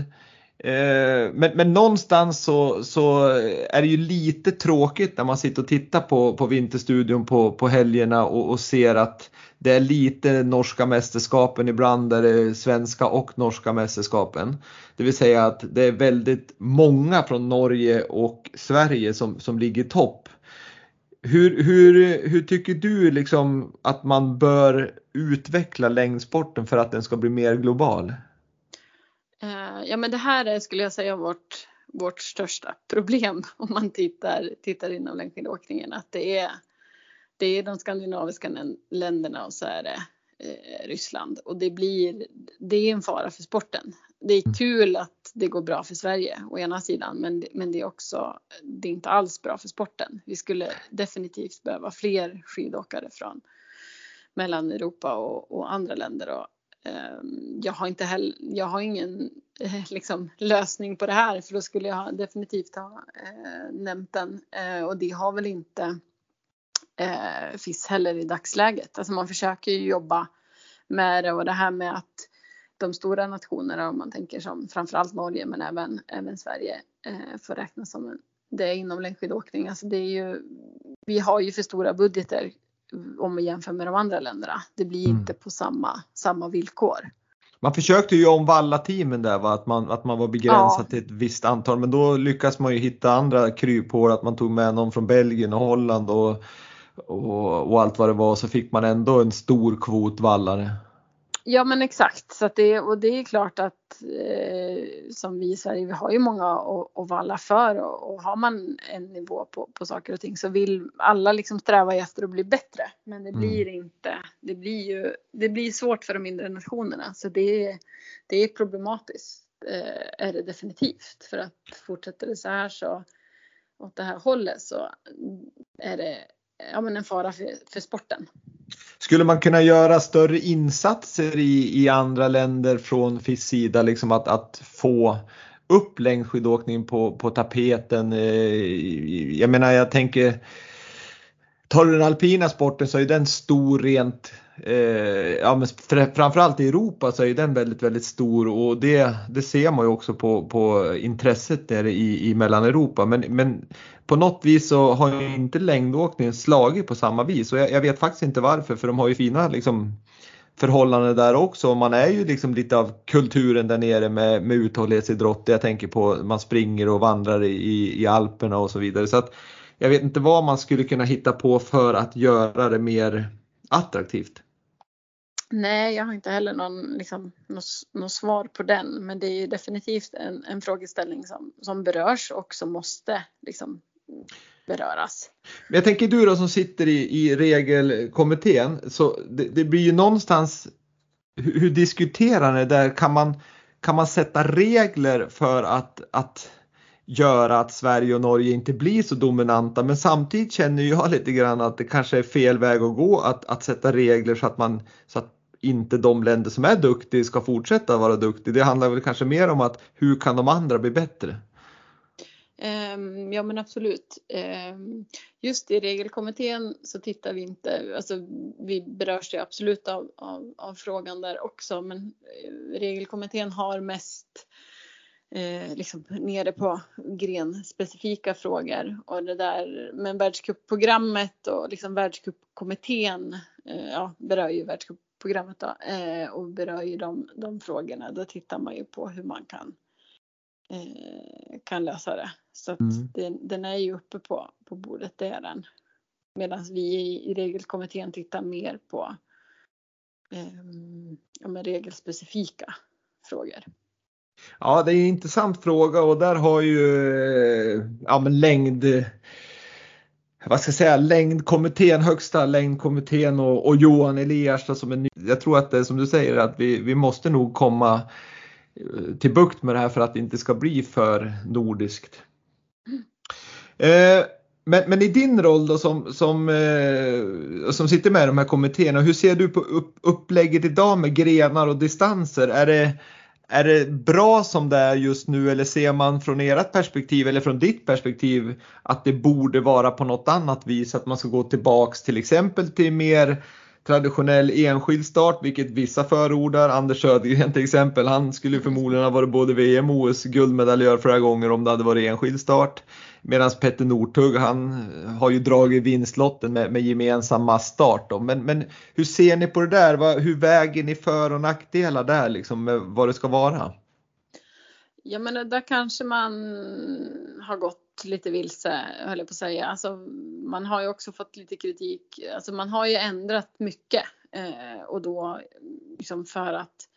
Eh, men, men någonstans så, så, är det ju lite tråkigt när man sitter och tittar på, på Vinterstudion på, på helgerna och, och ser att det är lite norska mästerskapen, ibland är det svenska och norska mästerskapen. Det vill säga att det är väldigt många från Norge och Sverige som, som ligger i topp. Hur, hur, hur tycker du liksom att man bör utveckla längdsporten för att den ska bli mer global? Eh, ja men det här är skulle jag säga vårt, vårt största problem om man tittar, tittar inom längdskidåkningen. Att det är det är de skandinaviska länderna och så är det eh, Ryssland och det blir, det är en fara för sporten. Det är mm. kul att det går bra för Sverige å ena sidan men, men det är också, det är inte alls bra för sporten. Vi skulle definitivt behöva fler skidåkare från Mellaneuropa och, och andra länder och eh, jag har inte heller, jag har ingen eh, liksom, lösning på det här för då skulle jag definitivt ha eh, nämnt den eh, och det har väl inte eh, FIS heller i dagsläget. Alltså man försöker ju jobba med det och det här med att de stora nationerna, om man tänker som framförallt Norge men även, även Sverige, eh, får räknas som en, det är inom längdskidåkning. Alltså det är ju, vi har ju för stora budgeter om vi jämför med de andra länderna. Det blir mm. inte på samma, samma villkor. Man försökte ju om valla teamen där va? Att, man, att man var begränsad ja. till ett visst antal men då lyckas man ju hitta andra kryphål att man tog med någon från Belgien och Holland och och, och, allt vad det var så fick man ändå en stor kvot vallare. Ja men exakt så att det, och det är klart att eh, som vi i Sverige, vi har ju många att, att valla för och, och, har man en nivå på, på saker och ting så vill alla liksom sträva efter att bli bättre. Men det mm. blir mm. inte, det blir ju, det blir svårt för de mindre nationerna så det, det är problematiskt eh, är det definitivt för att fortsätter det så här så åt det här hållet så är det ja, men en fara för, för sporten. Skulle man kunna göra större insatser i, i andra länder från FIS sida, liksom att, att få upp längdskidåkning på, på tapeten? Eh, jag menar, jag tänker Tar du den alpina sporten så är den stor rent, eh, ja men framförallt i Europa så är den väldigt, väldigt stor och det, det ser man ju också på, på intresset där i, i Mellaneuropa. Men, men på något vis så har ju inte längdåkningen slagit på samma vis och jag, jag vet faktiskt inte varför för de har ju fina liksom, förhållanden där också. Man är ju liksom lite av kulturen där nere med, med uthållighetsidrott. Jag tänker på man springer och vandrar i, i Alperna och så vidare. Så att jag vet inte vad man skulle kunna hitta på för att göra det mer attraktivt. Nej, jag har inte heller någon, liksom, något, något svar på den. Men det är definitivt en, en frågeställning som, som berörs och som måste liksom, beröras. Men jag tänker du då som sitter i, i regelkommittén. Så det, det blir ju någonstans, hur, hur diskuterar ni där? Kan man, kan man sätta regler för att, att göra att Sverige och Norge inte blir så dominanta men samtidigt känner jag lite grann att det kanske är fel väg att gå att, att sätta regler så att man så att inte de länder som är duktiga ska fortsätta vara duktiga. Det handlar väl kanske mer om att hur kan de andra bli bättre? Ehm, ja men absolut. Ehm, just i regelkommittén så tittar vi inte, alltså vi berörs ju absolut av, av, av frågan där också men eh, regelkommittén har mest eh, liksom nere på grenspecifika frågor. Och det där med världscupprogrammet och liksom världscupkommittén eh, ja, berör ju världscup programmet då, eh, och berör ju de, de frågorna. Då tittar man ju på hur man kan, eh, kan lösa det. Så att Mm. den, den är ju uppe på, på bordet, det är den. Medan vi i, i regelkommittén tittar mer på eh, ja, men regelspecifika frågor. Ja, det är en intressant fråga och där har ju eh, ja, men längd vad ska jag säga, längdkommittén, högsta längdkommittén och, och Johan Elias som är ny. Jag tror att det är som du säger att vi, vi måste nog komma eh, till bukt med det här för att det inte ska bli för nordiskt. Eh, men, men i din roll då som, som, eh, som sitter med i de här kommittéerna, hur ser du på upp, upplägget idag med grenar och distanser? Är det, är det bra som det är just nu eller ser man från ert perspektiv eller från ditt perspektiv att det borde vara på något annat vis? Att man ska gå tillbaks till exempel till mer traditionell enskild start, vilket vissa förordar. Anders Södergren till exempel, han skulle förmodligen ha varit både VM och OS guldmedaljör flera gånger om det hade varit enskild start. Medan Petter Northug, han eh, har ju dragit vinstlotten med, med gemensam massstart. Då. Men, men hur ser ni på det där? Vad, hur väger ni för och nackdelar där, liksom, med vad det ska vara? Ja, men där kanske man har gått lite vilse, höll jag på att säga. Alltså, man har ju också fått lite kritik. Alltså, man har ju ändrat mycket eh, och då liksom för att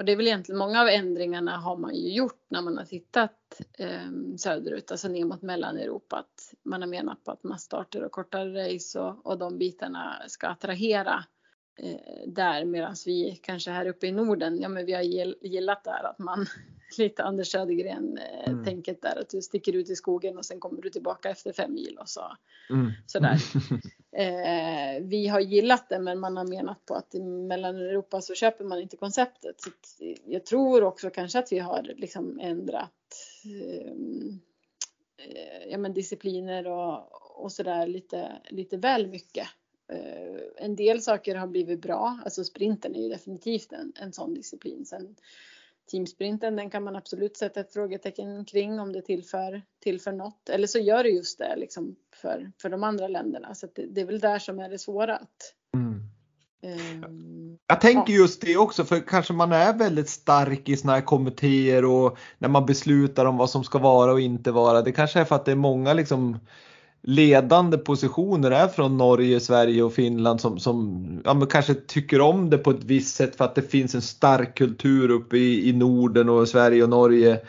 och det är väl egentligen många av ändringarna har man ju gjort när man har tittat eh, söderut, alltså ner mot Mellaneuropa. Att man har menat på att masstarter och kortare race och, och de bitarna ska attrahera eh, där medan vi kanske här uppe i Norden, ja men vi har gillat där att man lite Anders Södergren eh, mm. tänket där att du sticker ut i skogen och sen kommer du tillbaka efter fem mil och så mm. sådär. eh, vi har gillat det men man har menat på att i Mellaneuropa så köper man inte konceptet. Så jag tror också kanske att vi har liksom ändrat eh, ja, men discipliner och, och sådär lite, lite väl mycket. Eh, en del saker har blivit bra, alltså sprinten är ju definitivt en, en sån disciplin. Sen teamsprinten, den kan man absolut sätta ett frågetecken kring om det tillför, tillför något. Eller så gör det just det liksom för, för de andra länderna. Så det, det, är väl där som är det svåra. Att, mm. um, jag tänker ja. just det också för kanske man är väldigt stark i såna här kommittéer och när man beslutar om vad som ska vara och inte vara. Det kanske är för att det är många liksom ledande positioner är från Norge, Sverige och Finland som, som ja, men kanske tycker om det på ett visst sätt för att det finns en stark kultur uppe i, i Norden och Sverige och Norge.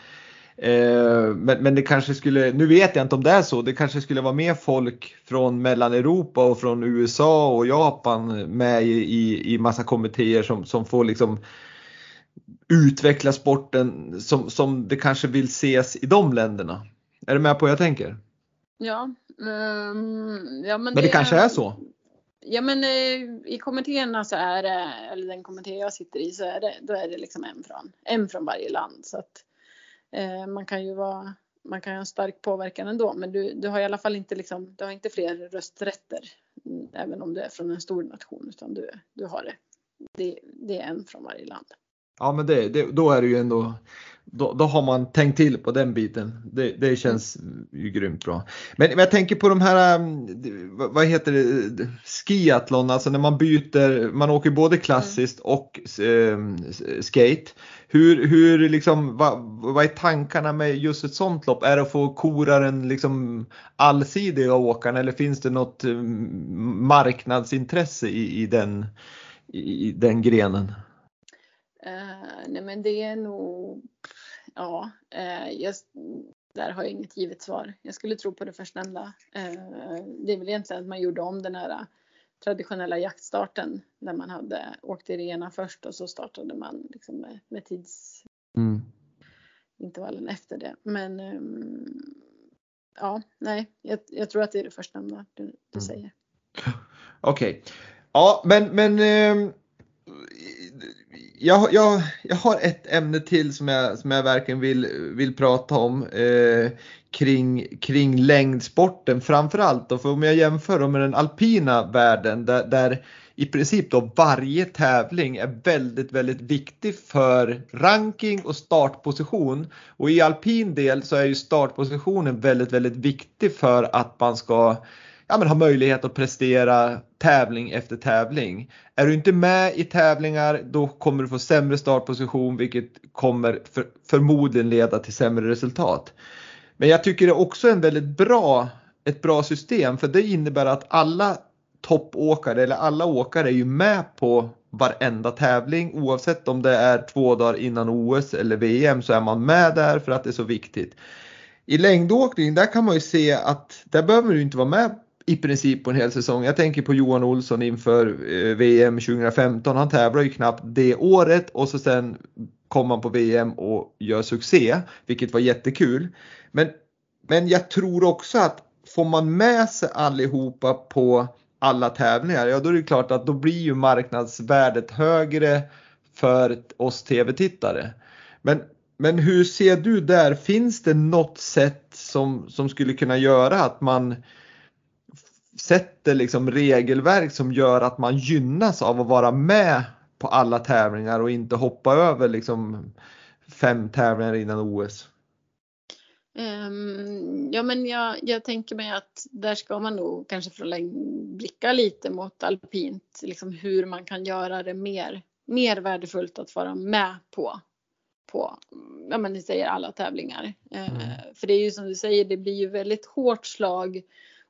Eh, men, men det kanske skulle, nu vet jag inte om det är så, det kanske skulle vara mer folk från Mellaneuropa och från USA och Japan med i, i, i massa kommittéer som, som får liksom utveckla sporten som, som det kanske vill ses i de länderna. Är du med på vad jag tänker? Ja, um, ja men, men det, det kanske är så? Ja men eh, i kommittéerna så är det, eller den kommitté jag sitter i så är det, då är det liksom en från, en från varje land. Så att eh, man kan ju vara, man kan ha en stark påverkan ändå men du, du har i alla fall inte liksom, du har inte fler rösträtter även om du är från en stor nation utan du, du har det. det. Det är en från varje land. Ja men det, det, då är det ju ändå då, då, har man tänkt till på den biten. Det, det känns ju grymt bra. Men, men jag tänker på de här, um, vad heter det, skiathlon, alltså när man byter, man åker både klassiskt och eh, skate. Hur, hur liksom, vad, vad är tankarna med just ett sånt lopp? Är det att få koraren liksom allsidiga åkarna eller finns det något marknadsintresse i, i, den, i den grenen? Uh, nej men det är nog, ja, uh, jag, där har jag inget givet svar. Jag skulle tro på det förstnämnda. Uh, det är väl egentligen att man gjorde om den här traditionella jaktstarten där man hade åkt i rena först och så startade man liksom med, med tidsintervallen mm. efter det. Men um, ja, nej, jag, jag, tror att det är det förstnämnda du, du mm. säger. Okej, okay. ja men, men um jag, jag, jag har ett ämne till som jag, som jag verkligen vill, vill prata om eh, kring, kring längdsporten framförallt. Då, för om jag jämför med den alpina världen där, där i princip då varje tävling är väldigt, väldigt viktig för ranking och startposition. Och i alpin del så är ju startpositionen väldigt, väldigt viktig för att man ska ja, men ha möjlighet att prestera tävling efter tävling. Är du inte med i tävlingar då kommer du få sämre startposition vilket kommer för, förmodligen leda till sämre resultat. Men jag tycker det är också en väldigt bra, ett bra system för det innebär att alla toppåkare eller alla åkare är ju med på varenda tävling oavsett om det är två dagar innan OS eller VM så är man med där för att det är så viktigt. I längdåkning där kan man ju se att där behöver du inte vara med i princip på en hel säsong. Jag tänker på Johan Olsson inför eh, VM 2015. Han tävlar ju knappt det året och så sen kom han på VM och gör succé, vilket var jättekul. Men, men jag tror också att får man med sig allihopa på alla tävlingar, ja då är det klart att då blir ju marknadsvärdet högre för oss tv-tittare. Men, men hur ser du där, finns det något sätt som, som skulle kunna göra att man sätter liksom regelverk som gör att man gynnas av att vara med på alla tävlingar och inte hoppa över liksom fem tävlingar innan OS? Um, ja, men jag, jag tänker mig att där ska man nog kanske blicka lite mot alpint, liksom hur man kan göra det mer, mer värdefullt att vara med på, på ja, men ni säger alla tävlingar. Ehm, mm. Uh, för det är ju som du säger, det blir ju väldigt hårt slag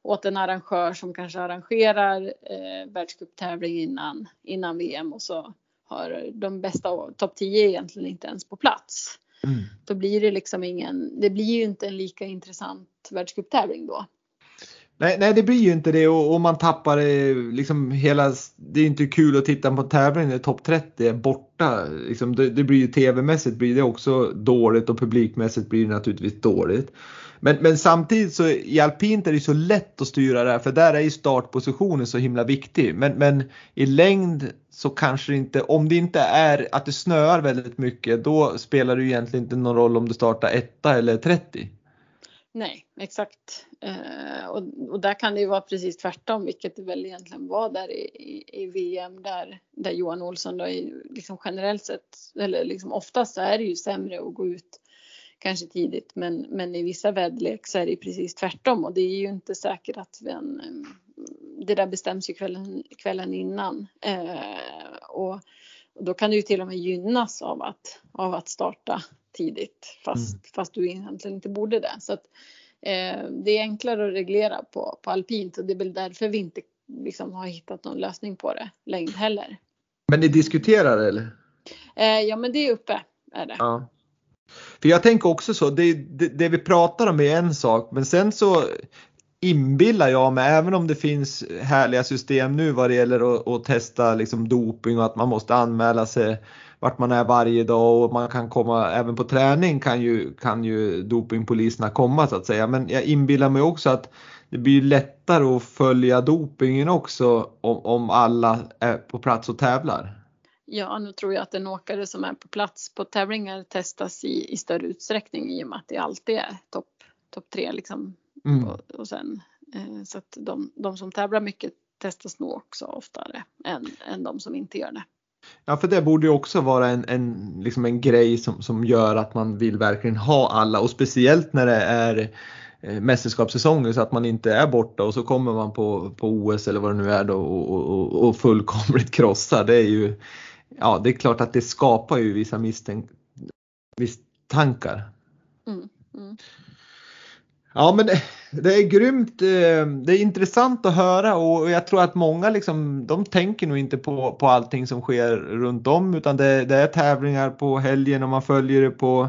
åt en arrangör som kanske arrangerar eh, världscuptävling innan, innan VM och så har de bästa topp 10 egentligen inte ens på plats. Mm. Då blir det liksom ingen, det blir ju inte en lika intressant världscuptävling då. Nej, nej, det blir ju inte det och, och man tappar eh, liksom hela, det är inte kul att titta på tävlingen när topp 30 är borta. Liksom det, det blir ju tv-mässigt blir det också dåligt och publikmässigt blir det naturligtvis dåligt. Men, men samtidigt så i alpint är det så lätt att styra det här för där är ju startpositionen så himla viktig. Men, men i längd så kanske det inte, om det inte är att det snöar väldigt mycket, då spelar det ju egentligen inte någon roll om du startar etta eller 30. Nej, exakt. Eh, och, och, där kan det ju vara precis tvärtom, vilket det väl egentligen var där i, i, i VM där, där Johan Olsson då liksom generellt sett, eller liksom oftast så är det ju sämre att gå ut kanske tidigt men, men i vissa väderlek så är det precis tvärtom och det är ju inte säkert att den, det där bestäms ju kvällen, kvällen innan. Eh, och, och, då kan du ju till och med gynnas av att, av att starta tidigt fast, mm. fast du egentligen inte borde det. Så att, eh, det är enklare att reglera på, på alpint och det är väl därför vi inte liksom, har hittat någon lösning på det längd heller. Men ni diskuterar det eller? Eh, ja men det är uppe är det. Ja. För jag tänker också så, det, det, det, vi pratar om är en sak men sen så inbillar jag mig, även om det finns härliga system nu vad det gäller att, att testa liksom doping och att man måste anmäla sig vart man är varje dag och man kan komma, även på träning kan ju, kan ju dopingpoliserna komma så att säga. Men jag inbillar mig också att det blir lättare att följa dopingen också om, om alla är på plats och tävlar. Ja, nu tror jag att en åkare som är på plats på tävlingar testas i, i större utsträckning i och med att det alltid är topp top tre liksom. Mm. Och, och, sen eh, så att de, de som tävlar mycket testas nog också oftare än, än de som inte gör det. Ja, för det borde ju också vara en, en, liksom en grej som, som gör att man vill verkligen ha alla och speciellt när det är eh, mästerskapssäsonger så att man inte är borta och så kommer man på, på OS eller vad det nu är då och, och, och fullkomligt krossar. Det är ju ja, det är klart att det skapar ju vissa misstänk misstankar. Mm, mm. Ja men det, det, är grymt, eh, det är intressant att höra och jag tror att många liksom, de tänker nog inte på, på allting som sker runt om utan det, det är tävlingar på helgen och man följer det på,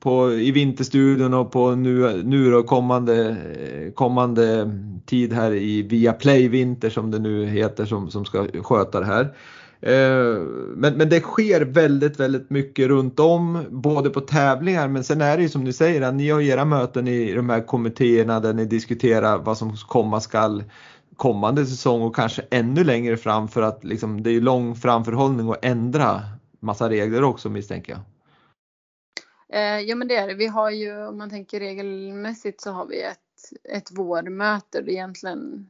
på, i Vinterstudion och på nu, nu då kommande, kommande tid här i Viaplay Vinter som det nu heter som, som ska sköta det här. Eh, men, men det sker väldigt, väldigt mycket runt om, både på tävlingar men sen är det ju som ni säger att ni har era möten i de här kommittéerna där ni diskuterar vad som komma skall kommande säsong och kanske ännu längre fram för att liksom, det är lång framförhållning att ändra massa regler också misstänker jag. Eh, ja men det är det. Vi har ju, om man tänker regelmässigt så har vi ett, ett vårmöte. Det är egentligen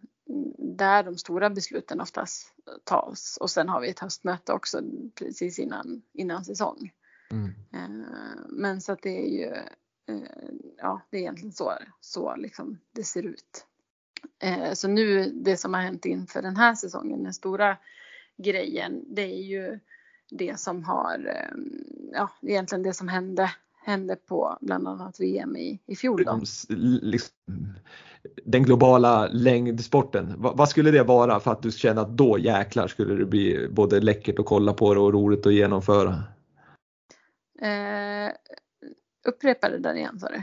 där de stora besluten oftast tas. Och sen har vi ett höstmöte också precis innan, innan säsong. Mm. Eh, men så att det är ju, eh, ja det är egentligen så, så liksom det ser ut. Eh, så nu det som har hänt inför den här säsongen, den stora grejen, det är ju det som har, ja egentligen det som hände hände på bland annat VM i, i fjol. Då. Liksom, den globala längdsporten, vad, skulle det vara för att du känner att då jäklar skulle det bli både läckert att kolla på det och roligt att genomföra? Eh, upprepa det där igen sa du.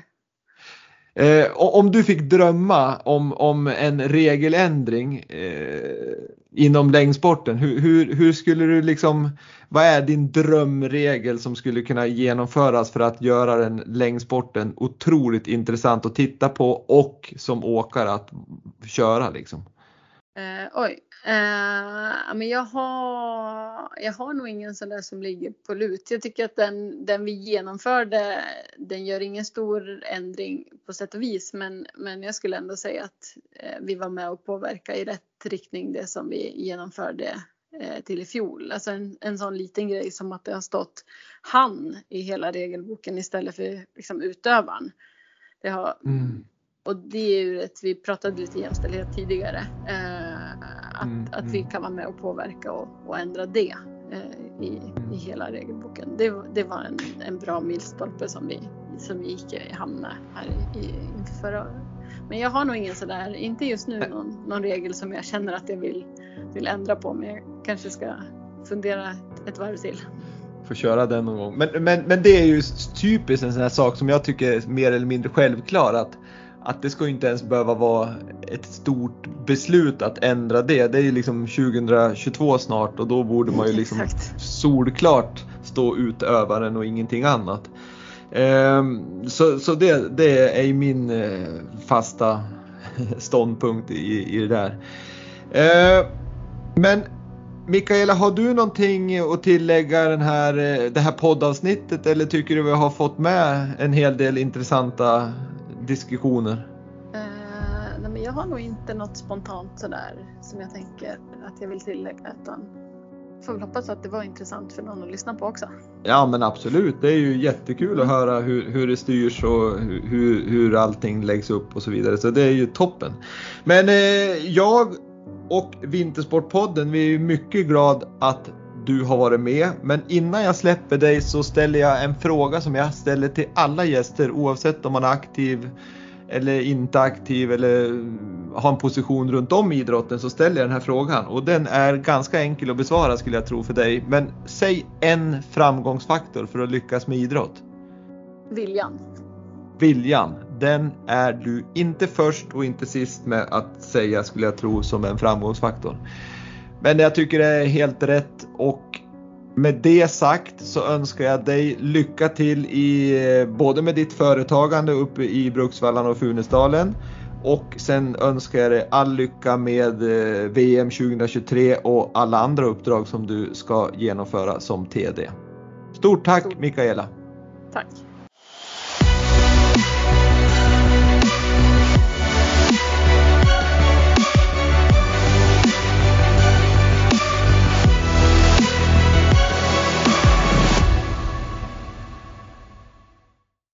Eh, om du fick drömma om, om en regeländring eh, inom längdsporten, hur, hur, hur, skulle du liksom, vad är din drömregel som skulle kunna genomföras för att göra den längdsporten otroligt intressant att titta på och som åkare att köra liksom? Eh, oj, eh, men jag har, jag har nog ingen sån där som ligger på lut. Jag tycker att den, den vi genomförde, den gör ingen stor ändring på sätt och vis, men, men jag skulle ändå säga att eh, vi var med och påverka i rätt riktning det som vi genomförde eh, till i fjol. Alltså en, en sån liten grej som att det har stått han i hela regelboken istället för liksom utövaren. Det har, mm och det är ju ett, vi pratade lite jämställdhet tidigare, eh, att, mm, att vi mm. kan vara med och påverka och, och ändra det eh, i, i hela regelboken. Det, det var en, en bra milstolpe som vi, som vi gick i hamn med här i, inför förra. Men jag har nog ingen sådär, inte just nu någon, någon regel som jag känner att jag vill, vill ändra på men jag kanske ska fundera ett, varv till Få köra den någon gång. Men, men, men det är ju typiskt en sån här sak som jag tycker är mer eller mindre självklar att att det ska inte ens behöva vara ett stort beslut att ändra det. Det är ju liksom 2022 snart och då borde man ju liksom solklart stå utövaren och ingenting annat. Ehm, så så det, det är min eh, fasta ståndpunkt i, i det där. Ehm, men Mikaela, har du någonting att tillägga den här, eh, det här poddavsnittet eller tycker du vi har fått med en hel del intressanta diskussioner? Uh, nej, men jag har nog inte något spontant sådär som jag tänker att jag vill tillägga utan får väl hoppas att det var intressant för någon att lyssna på också. Ja men absolut, det är ju jättekul att höra hur, hur det styrs och hur, hur allting läggs upp och så vidare. Så det är ju toppen. Men eh, jag och Vintersportpodden, vi är mycket glad att du har varit med. Men innan jag släpper dig så ställer jag en fråga som jag ställer till alla gäster oavsett om man är aktiv eller inte aktiv eller har en position runt om i idrotten så ställer jag den här frågan och den är ganska enkel att besvara skulle jag tro för dig. Men säg en framgångsfaktor för att lyckas med idrott. Viljan. Viljan, den är du inte först och inte sist med att säga skulle jag tro som en framgångsfaktor. Men jag tycker det är helt rätt och med det sagt så önskar jag dig lycka till i både med ditt företagande uppe i Bruksvallarna och Funäsdalen och sen önskar jag dig all lycka med eh, VM 2023 och alla andra uppdrag som du ska genomföra som TD. Stort tack Mikaela! Tack!